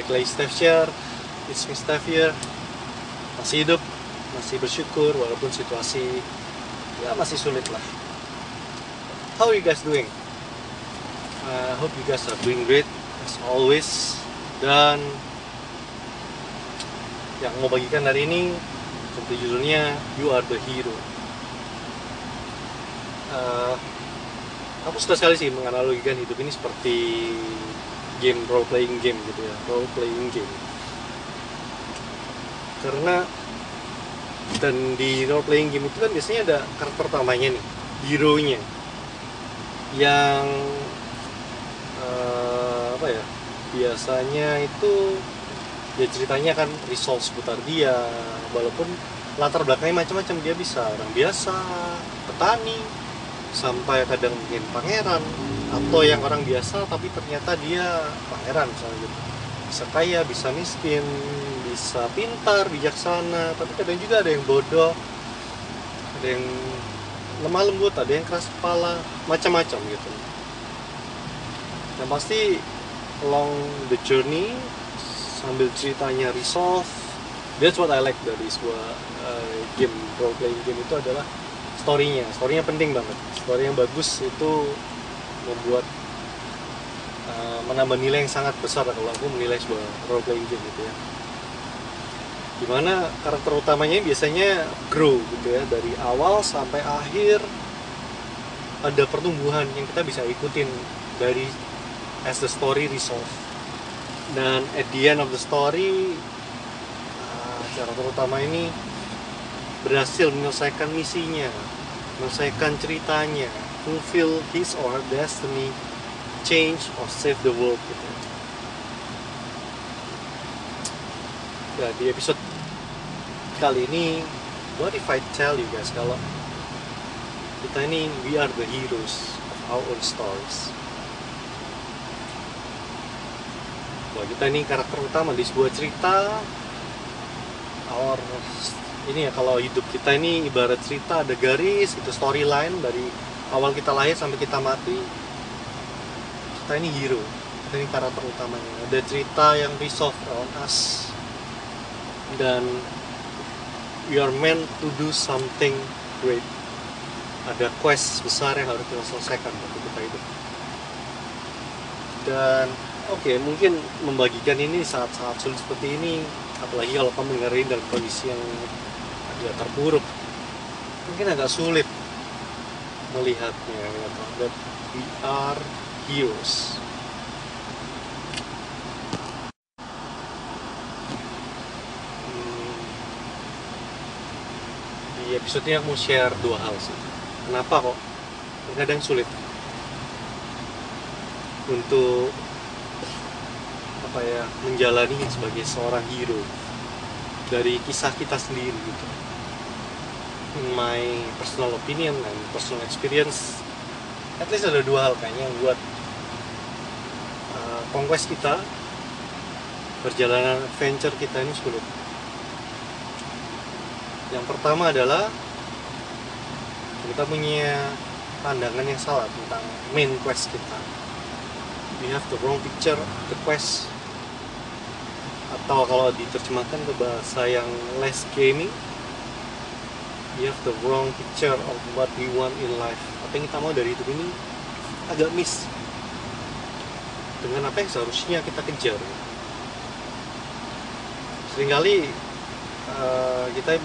Baik lagi Steph Share, it's me here. Masih hidup, masih bersyukur walaupun situasi ya masih sulit lah. How you guys doing? I hope you guys are doing great as always. Dan yang mau bagikan hari ini tentu judulnya You Are The Hero. Eh, Aku suka sekali sih menganalogikan hidup ini seperti game role playing game gitu ya role playing game. Karena dan di role playing game itu kan biasanya ada karakter utamanya nih hero nya yang eh, apa ya biasanya itu ya ceritanya kan resolve seputar dia walaupun latar belakangnya macam-macam dia bisa orang biasa petani sampai kadang mungkin pangeran atau yang orang biasa tapi ternyata dia pangeran misalnya gitu. Bisa kaya bisa miskin bisa pintar bijaksana tapi kadang juga ada yang bodoh ada yang lemah lembut ada yang keras kepala macam-macam gitu. Yang pasti along the journey sambil ceritanya resolve that's what I like dari sebuah uh, game role playing game itu adalah storynya. Storynya penting banget. Story yang bagus itu membuat uh, menambah nilai yang sangat besar kalau aku menilai sebuah role playing game gitu ya. Di mana karakter utamanya biasanya grow gitu ya dari awal sampai akhir. Ada pertumbuhan yang kita bisa ikutin dari as the story resolve. Dan at the end of the story uh, karakter utama ini berhasil menyelesaikan misinya menyelesaikan ceritanya fulfill his or her destiny change or save the world gitu. Ya di episode kali ini what if I tell you guys kalau kita ini we are the heroes of our own stories? Bahwa kita ini karakter utama di sebuah cerita our ini ya kalau hidup kita ini ibarat cerita ada garis itu storyline dari awal kita lahir sampai kita mati kita ini hero kita ini karakter utamanya. Ada cerita yang resolve around us. Dan we are meant to do something great. Ada quest besar yang harus kita selesaikan waktu kita hidup. Dan oke okay, mungkin membagikan ini saat-saat sulit seperti ini apalagi kalau kamu dengerin dalam kondisi yang agak terpuruk. Mungkin agak sulit melihatnya ya, that we are heroes. Hmm, di episode ini aku mau share dua hal sih. Kenapa kok? Kadang sulit. Untuk apa ya menjalani sebagai seorang hero. Dari kisah kita sendiri gitu my personal opinion and personal experience at least ada dua hal kayaknya yang buat uh, conquest kita perjalanan adventure kita ini sulit. Yang pertama adalah kita punya pandangan yang salah tentang main quest kita. We have the wrong picture of the quest. Atau kalau diterjemahkan ke bahasa yang less gaming we have the wrong picture of what we want in life. Apa yang kita mau dari hidup ini agak miss dengan apa yang seharusnya kita kejar. Seringkali uh, kita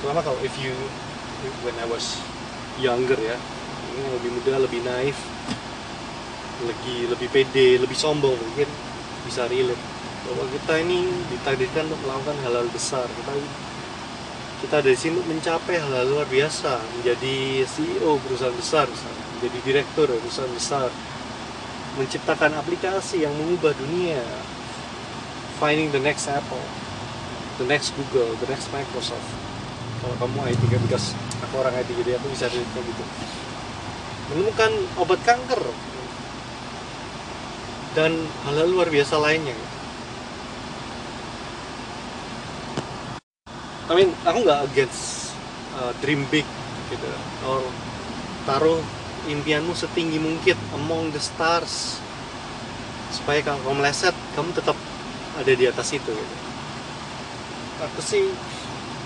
terutama kalau if you when I was younger ya ini lebih muda lebih naif lagi lebih pede lebih sombong mungkin bisa relate. Bahwa kita ini ditakdirkan untuk melakukan hal-hal besar. Kita kita dari sini mencapai hal-hal luar biasa menjadi CEO perusahaan besar menjadi direktur perusahaan besar. Menciptakan aplikasi yang mengubah dunia. Finding the next Apple the next Google the next Microsoft. Kalau kamu IT kan because aku orang IT jadi aku bisa relate kayak gitu. Menemukan obat kanker. Dan hal-hal luar biasa lainnya I mean aku nggak against uh, dream big gitu. Or taruh impianmu setinggi mungkin among the stars supaya kalau kamu meleset kamu tetap ada di atas itu gitu. aku sih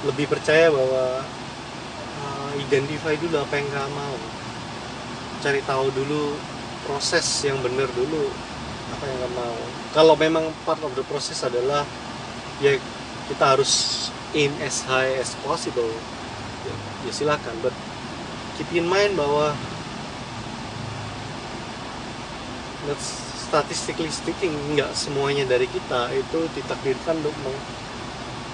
lebih percaya bahwa uh, identify dulu apa yang kamu mau. Cari tahu dulu proses yang benar dulu apa yang kamu mau. Kalau memang part of the process adalah ya kita harus aim as high as possible. Ya, ya silakan but keep in mind bahwa that's statistically speaking nggak semuanya dari kita itu ditakdirkan untuk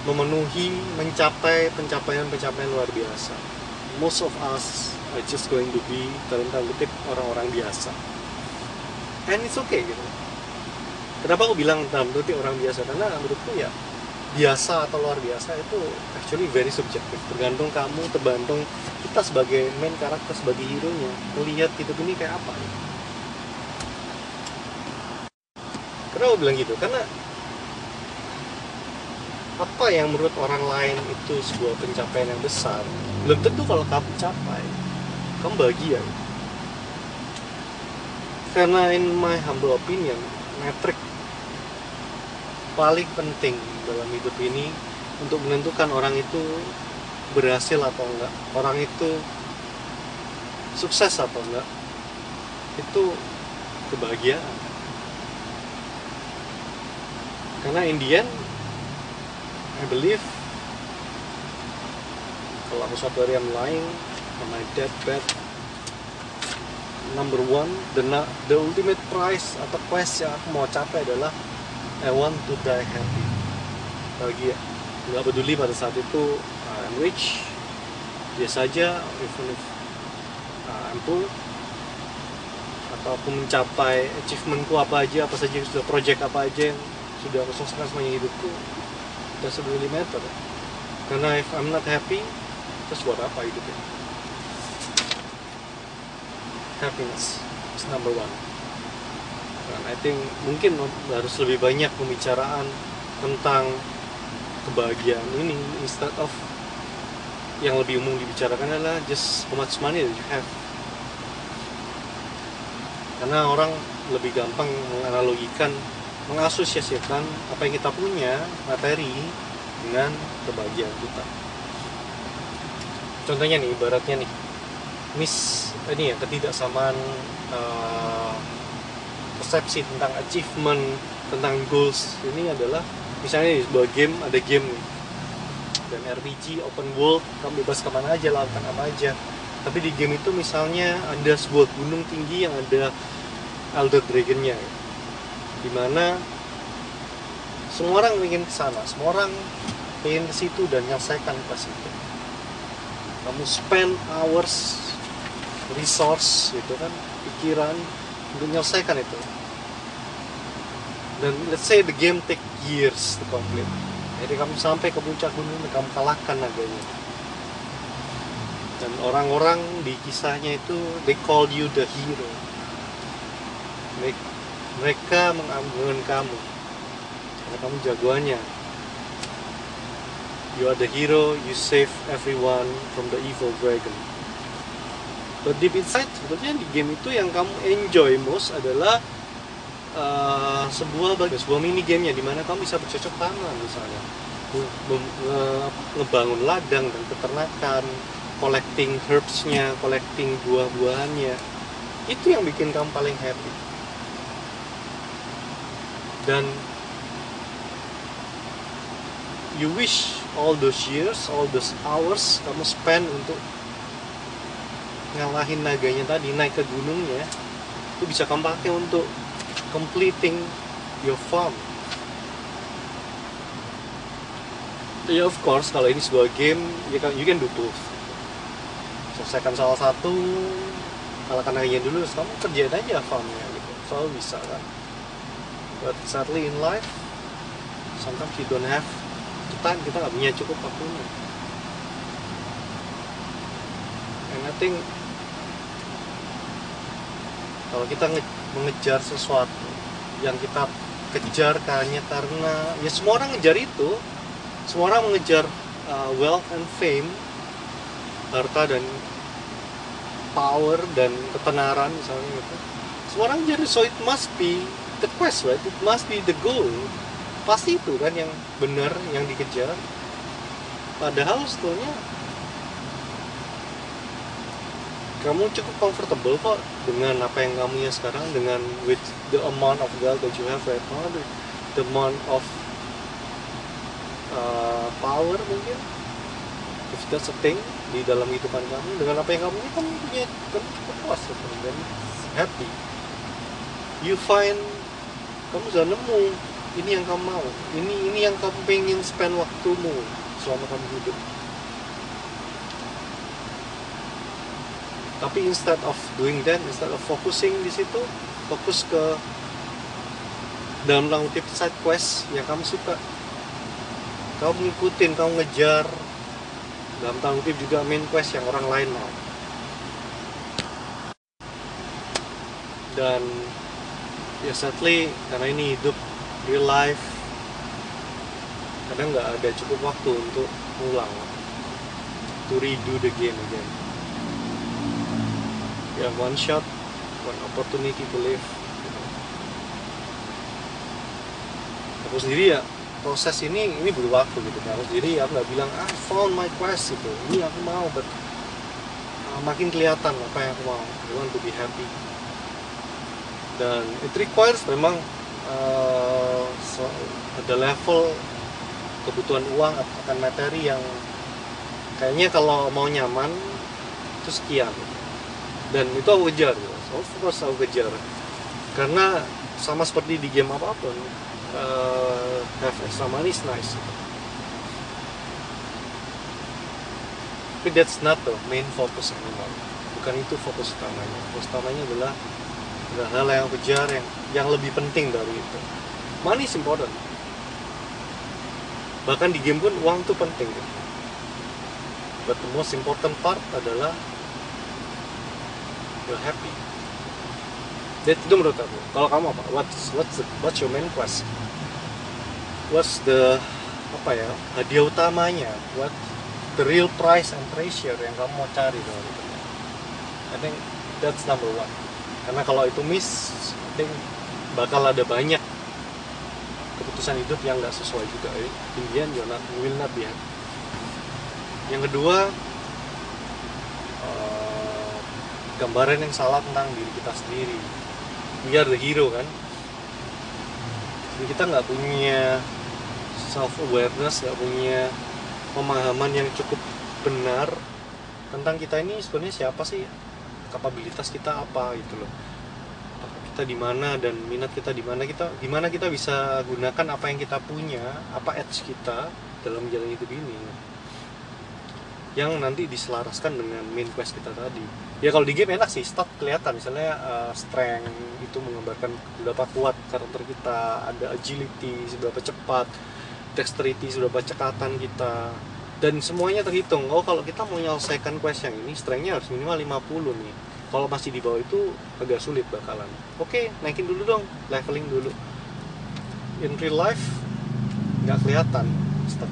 memenuhi mencapai pencapaian-pencapaian luar biasa. Most of us are just going to be dalam kutip orang-orang biasa. And it's okay gitu. Kenapa aku bilang dalam kutip orang biasa? Karena menurutku ya biasa atau luar biasa itu actually very subjective. Tergantung kamu tergantung kita sebagai main karakter sebagai hero nya melihat hidup ini kayak apa. Kenapa bilang gitu? Karena apa yang menurut orang lain itu sebuah pencapaian yang besar belum tentu kalau kamu capai kamu bahagia. Karena in my humble opinion metrik paling penting dalam hidup ini untuk menentukan orang itu berhasil atau enggak orang itu sukses atau enggak itu kebahagiaan. Karena Indian I believe kalau aku suatu hari yang lain on my deathbed number one the, the ultimate prize atau quest yang aku mau capai adalah I want to die happy. Bahagia nggak peduli pada saat itu uh, I'm rich. Biasa aja even if uh, I'm poor. Atau aku mencapai achievementku apa aja apa saja sudah project apa aja yang sudah aku selesaikan semuanya hidupku doesn't really matter. Karena if I'm not happy terus buat apa hidupnya? Happiness is number one dan I think mungkin harus lebih banyak pembicaraan tentang kebahagiaan ini instead of yang lebih umum dibicarakan adalah just how much money that you have. Karena orang lebih gampang menganalogikan mengasosiasikan apa yang kita punya materi dengan kebahagiaan kita. Contohnya nih ibaratnya nih mis ini ya ketidaksamaan uh, persepsi tentang achievement tentang goals ini adalah misalnya di sebuah game ada game dan RPG open world kamu bebas ke mana aja lakukan apa aja. Tapi di game itu misalnya ada sebuah gunung tinggi yang ada Elder Dragonnya. Di mana semua orang ingin ke sana semua orang ingin ke situ dan menyelesaikan pas itu. Kamu spend hours resource gitu kan pikiran menyelesaikan itu. Dan let's say the game take years to complete. Jadi kamu sampai ke puncak gunung dan kamu kalahkan naganya dan orang-orang di kisahnya itu they call you the hero. Mereka mengambil kamu. Karena kamu jagoannya. You are the hero you save everyone from the evil dragon but deep inside sebetulnya di game itu yang kamu enjoy most adalah uh, sebuah sebuah mini gamenya di mana kamu bisa bercocok tanam misalnya. Ngebangun ladang dan peternakan collecting herbsnya collecting buah-buahannya. Itu yang bikin kamu paling happy. Dan you wish all those years all those hours kamu spend untuk ngalahin naganya tadi naik ke gunungnya itu bisa kamu pakai untuk completing your farm. Ya of course kalau ini sebuah game you can, you can do both. Selesaikan salah satu kalahkan naganya dulu kamu kerjain aja farmnya gitu. Selalu bisa kan. But sadly in life sometimes you don't have the time kita nggak punya cukup waktunya. And I think kalau kita mengejar sesuatu yang kita kejar hanya karena ya semua orang ngejar itu. Semua orang mengejar uh, wealth and fame harta dan power dan ketenaran misalnya gitu. Semua orang jadi so it must be the quest right? It must be the goal. Pasti itu kan yang benar yang dikejar. Padahal sebetulnya kamu cukup comfortable kok dengan apa yang kamu ya sekarang dengan with the amount of wealth that you have right now the, the amount of uh, power mungkin? If that's a thing di dalam kehidupan kamu dengan apa yang kamu ini kamu punya kamu cukup puas ya, dan happy. You find kamu sudah nemu ini yang kamu mau ini ini yang kamu pengen spend waktumu selama kamu hidup tapi instead of doing that instead of focusing di situ fokus ke dalam tanda side quest yang kamu suka. Kamu ngikutin kamu ngejar. Dalam tanda juga main quest yang orang lain mau. Dan ya sadly karena ini hidup real life kadang nggak ada cukup waktu untuk ulang to redo the game again ya one shot one opportunity to live. Aku sendiri ya proses ini ini butuh waktu gitu aku sendiri aku nggak bilang ah found my quest gitu. Ini aku mau but uh, makin kelihatan apa yang aku mau. I want to be happy. Dan it requires memang uh, so, ada level kebutuhan uang akan materi yang kayaknya kalau mau nyaman itu sekian dan itu aku kejar so, of course aku kejar. Karena sama seperti di game apa pun uh, have extra money is nice. Tapi that's not the main focus anymore bukan itu fokus utamanya. Fokus utamanya adalah hal yang kejar yang yang lebih penting dari itu. Money is important. Bahkan di game pun uang tuh penting but the most important part adalah you're happy. That, itu menurut aku. Kalau kamu apa? What's what's the, what's your main quest? What's the apa ya hadiah utamanya? What the real price and treasure yang kamu mau cari dalam itu I think that's number one. Karena kalau itu miss I think bakal ada banyak keputusan hidup yang nggak sesuai juga. In the end will not be happy. Yang kedua gambaran yang salah tentang diri kita sendiri. We are the hero kan? Jadi kita nggak punya self awareness nggak punya pemahaman yang cukup benar tentang kita ini sebenarnya siapa sih? Kapabilitas kita apa gitu loh. Kita di mana dan minat kita di mana? Kita di mana kita bisa gunakan apa yang kita punya apa edge kita dalam jalan hidup ini? Yang nanti diselaraskan dengan main quest kita tadi ya kalau di game enak sih start kelihatan. Misalnya uh, strength itu menggambarkan seberapa kuat karakter kita ada agility seberapa cepat dexterity seberapa cekatan kita. Dan semuanya terhitung. Oh kalau kita mau menyelesaikan quest yang ini strengthnya harus minimal 50 nih. Kalau masih di bawah itu agak sulit bakalan. Oke okay, naikin dulu dong leveling dulu. In real life nggak kelihatan.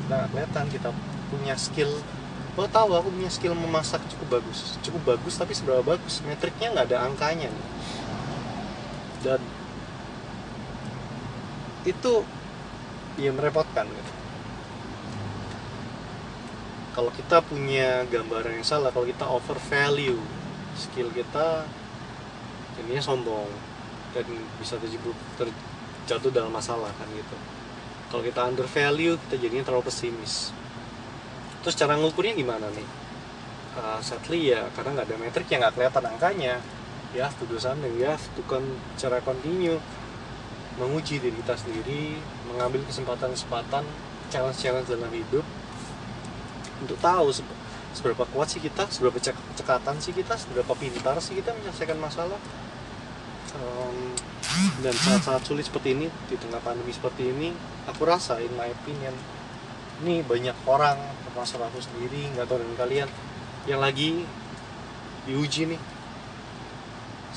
Nggak kelihatan kita punya skill lo tahu aku punya skill memasak cukup bagus. Cukup bagus tapi seberapa bagus? Metriknya nggak ada angkanya. Nih dan itu ya merepotkan gitu. Kalau kita punya gambaran yang salah kalau kita over value skill kita jadinya sombong. Dan bisa terjebak terjatuh dalam masalah kan gitu. Kalau kita under value kita jadinya terlalu pesimis terus cara ngukurnya gimana nih? Uh, sadly ya karena nggak ada metrik yang nggak kelihatan angkanya. Ya to do ya to cara continue. Menguji diri kita sendiri mengambil kesempatan-kesempatan challenge-challenge dalam hidup. Untuk tahu seberapa kuat sih kita seberapa cek cekatan sih kita seberapa pintar sih kita menyelesaikan masalah. Um, dan saat-saat sulit seperti ini di tengah pandemi seperti ini aku rasa in my opinion ini banyak orang termasuk aku sendiri nggak tahu dengan kalian. Yang lagi diuji nih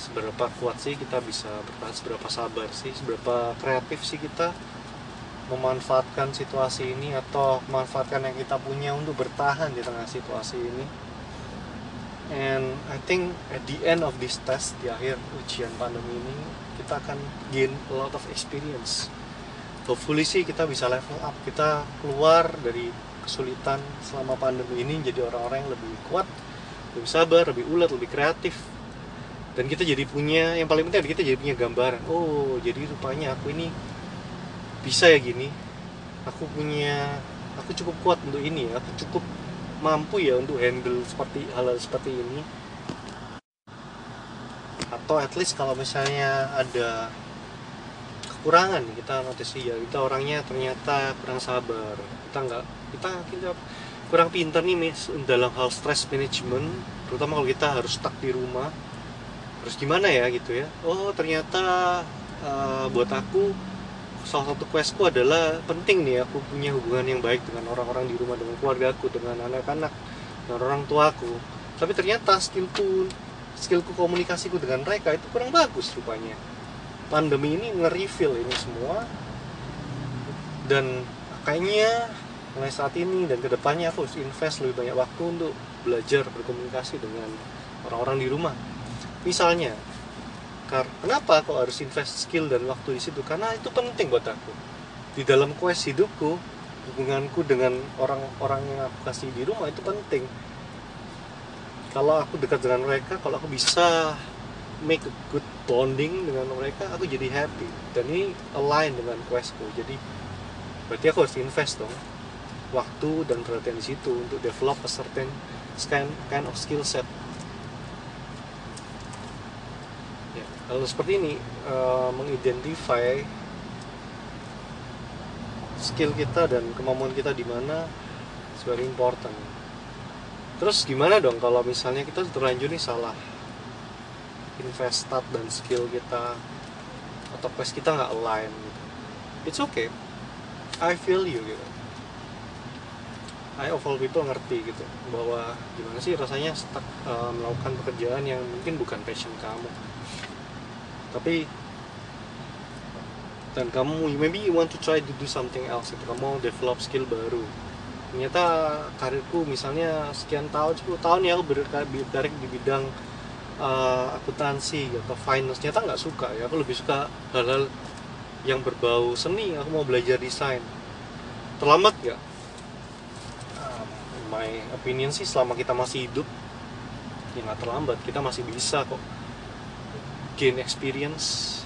seberapa kuat sih kita bisa bertahan seberapa sabar sih seberapa kreatif sih kita memanfaatkan situasi ini atau memanfaatkan yang kita punya untuk bertahan di tengah situasi ini. And I think at the end of this test di akhir ujian pandemi ini kita akan gain a lot of experience hopefully sih kita bisa level up. Kita keluar dari kesulitan selama pandemi ini jadi orang-orang yang lebih kuat lebih sabar lebih ulet lebih kreatif. Dan kita jadi punya yang paling penting kita jadi punya gambaran. Oh jadi rupanya aku ini bisa ya gini. Aku punya aku cukup kuat untuk ini aku cukup mampu ya untuk handle seperti hal, -hal seperti ini. Atau at least kalau misalnya ada kekurangan nih kita notice ya kita orangnya ternyata kurang sabar. Kita nggak kita kita kurang pintar nih mis dalam hal stress management. Terutama kalau kita harus stuck di rumah. Terus gimana ya gitu ya. Oh ternyata uh, buat aku salah satu questku adalah penting nih aku punya hubungan yang baik dengan orang-orang di rumah dengan keluarga aku dengan anak-anak dengan orang tuaku. Tapi ternyata skillku skillku komunikasiku dengan mereka itu kurang bagus rupanya pandemi ini nge-reveal ini semua. Dan kayaknya mulai saat ini dan ke depannya aku harus invest lebih banyak waktu untuk belajar berkomunikasi dengan orang-orang di rumah. Misalnya kenapa aku harus invest skill dan waktu di situ? Karena itu penting buat aku. Di dalam quest hidupku hubunganku dengan orang-orang yang aku kasih di rumah itu penting. Kalau aku dekat dengan mereka kalau aku bisa make a good bonding dengan mereka aku jadi happy. Dan ini align dengan questku. Jadi berarti aku harus invest dong waktu dan perhatian di situ untuk develop a certain kind kind of skill set. Lalu seperti ini uh, mengidentify skill kita dan kemampuan kita di mana very important. Terus gimana dong kalau misalnya kita terlanjur nih salah investat dan skill kita atau quest kita nggak align gitu. It's okay. I feel you gitu. I of all people ngerti gitu bahwa gimana sih rasanya stuck, uh, melakukan pekerjaan yang mungkin bukan passion kamu tapi dan kamu maybe you want to try to do something else gitu kamu develop skill baru ternyata karirku misalnya sekian tahun 10 tahun ya aku berkarir di bidang uh, akuntansi atau finance ternyata nggak suka ya. Aku lebih suka hal-hal yang berbau seni. Aku mau belajar desain. Terlambat nggak? Uh, my opinion sih selama kita masih hidup ya nggak terlambat. Kita masih bisa kok gain experience.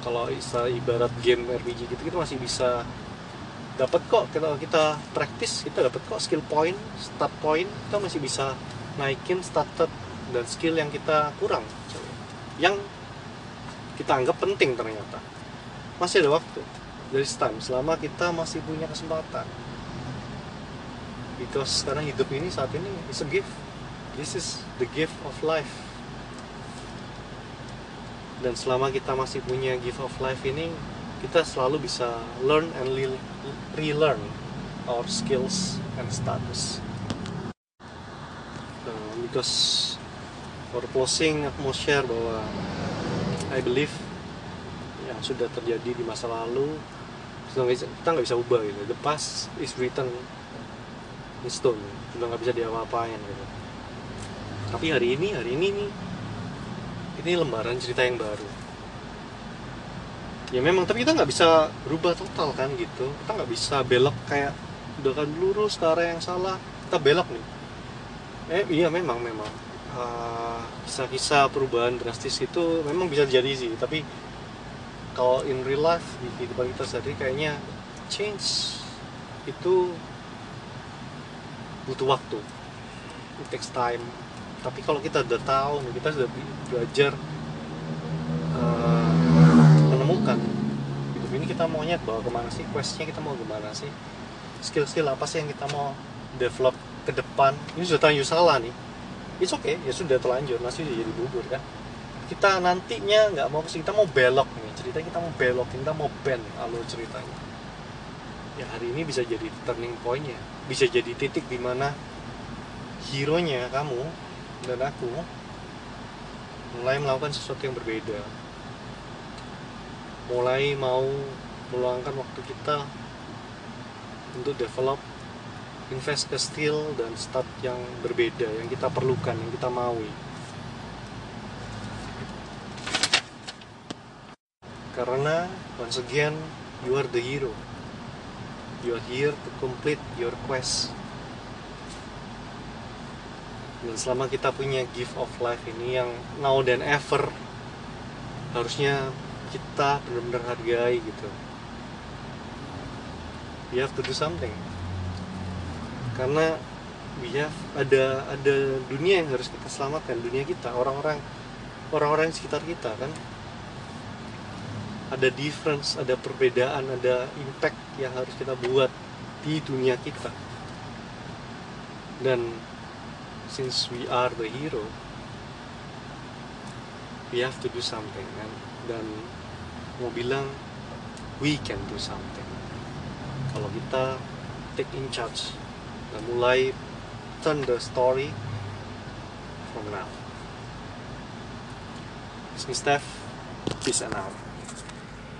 Kalau ibarat game RPG gitu kita masih bisa dapat kok. Kalau kita praktis kita dapat kok skill point start point. Kita masih bisa naikin started dan skill yang kita kurang yang kita anggap penting ternyata. Masih ada waktu dari time selama kita masih punya kesempatan. Because karena hidup ini saat ini is a gift. This is the gift of life. Dan selama kita masih punya gift of life ini kita selalu bisa learn and relearn our skills and status. Uh, because for closing aku mau share bahwa I believe yang sudah terjadi di masa lalu kita nggak bisa ubah gitu. The past is written in stone sudah nggak bisa diapa-apain gitu. Tapi hari ini hari ini nih ini lembaran cerita yang baru. Ya memang tapi kita nggak bisa berubah total kan gitu. Kita nggak bisa belok kayak udah kan lurus ke arah yang salah. Kita belok nih. Eh iya memang memang kisah-kisah perubahan drastis itu memang bisa jadi sih tapi kalau in real life di kehidupan kita sendiri kayaknya change itu butuh waktu. It takes time. Tapi kalau kita udah tahu kita sudah belajar uh, menemukan hidup ini kita maunya bawa ke mana sih questnya kita mau ke mana sih skill-skill apa sih yang kita mau develop ke depan. Ini sudah terlanjur salah nih it's okay ya sudah terlanjur sudah jadi bubur kan. Kita nantinya nggak mau ke sini kita mau belok nih cerita kita mau belok kita mau bend alur ceritanya. Ya hari ini bisa jadi turning pointnya bisa jadi titik di mana hero nya kamu dan aku mulai melakukan sesuatu yang berbeda. Mulai mau meluangkan waktu kita untuk develop invest ke skill dan start yang berbeda yang kita perlukan yang kita maui. Karena once again you are the hero. You are here to complete your quest. Dan selama kita punya gift of life ini yang now dan ever harusnya kita benar-benar hargai gitu. We have to do something karena have ada ada dunia yang harus kita selamatkan dunia kita orang-orang orang-orang sekitar kita kan. Ada difference ada perbedaan ada impact yang harus kita buat di dunia kita. Dan since we are the hero we have to do something kan. Dan mau bilang we can do something. Kalau kita take in charge mulai turn the story from now. This is Steph. Peace and out.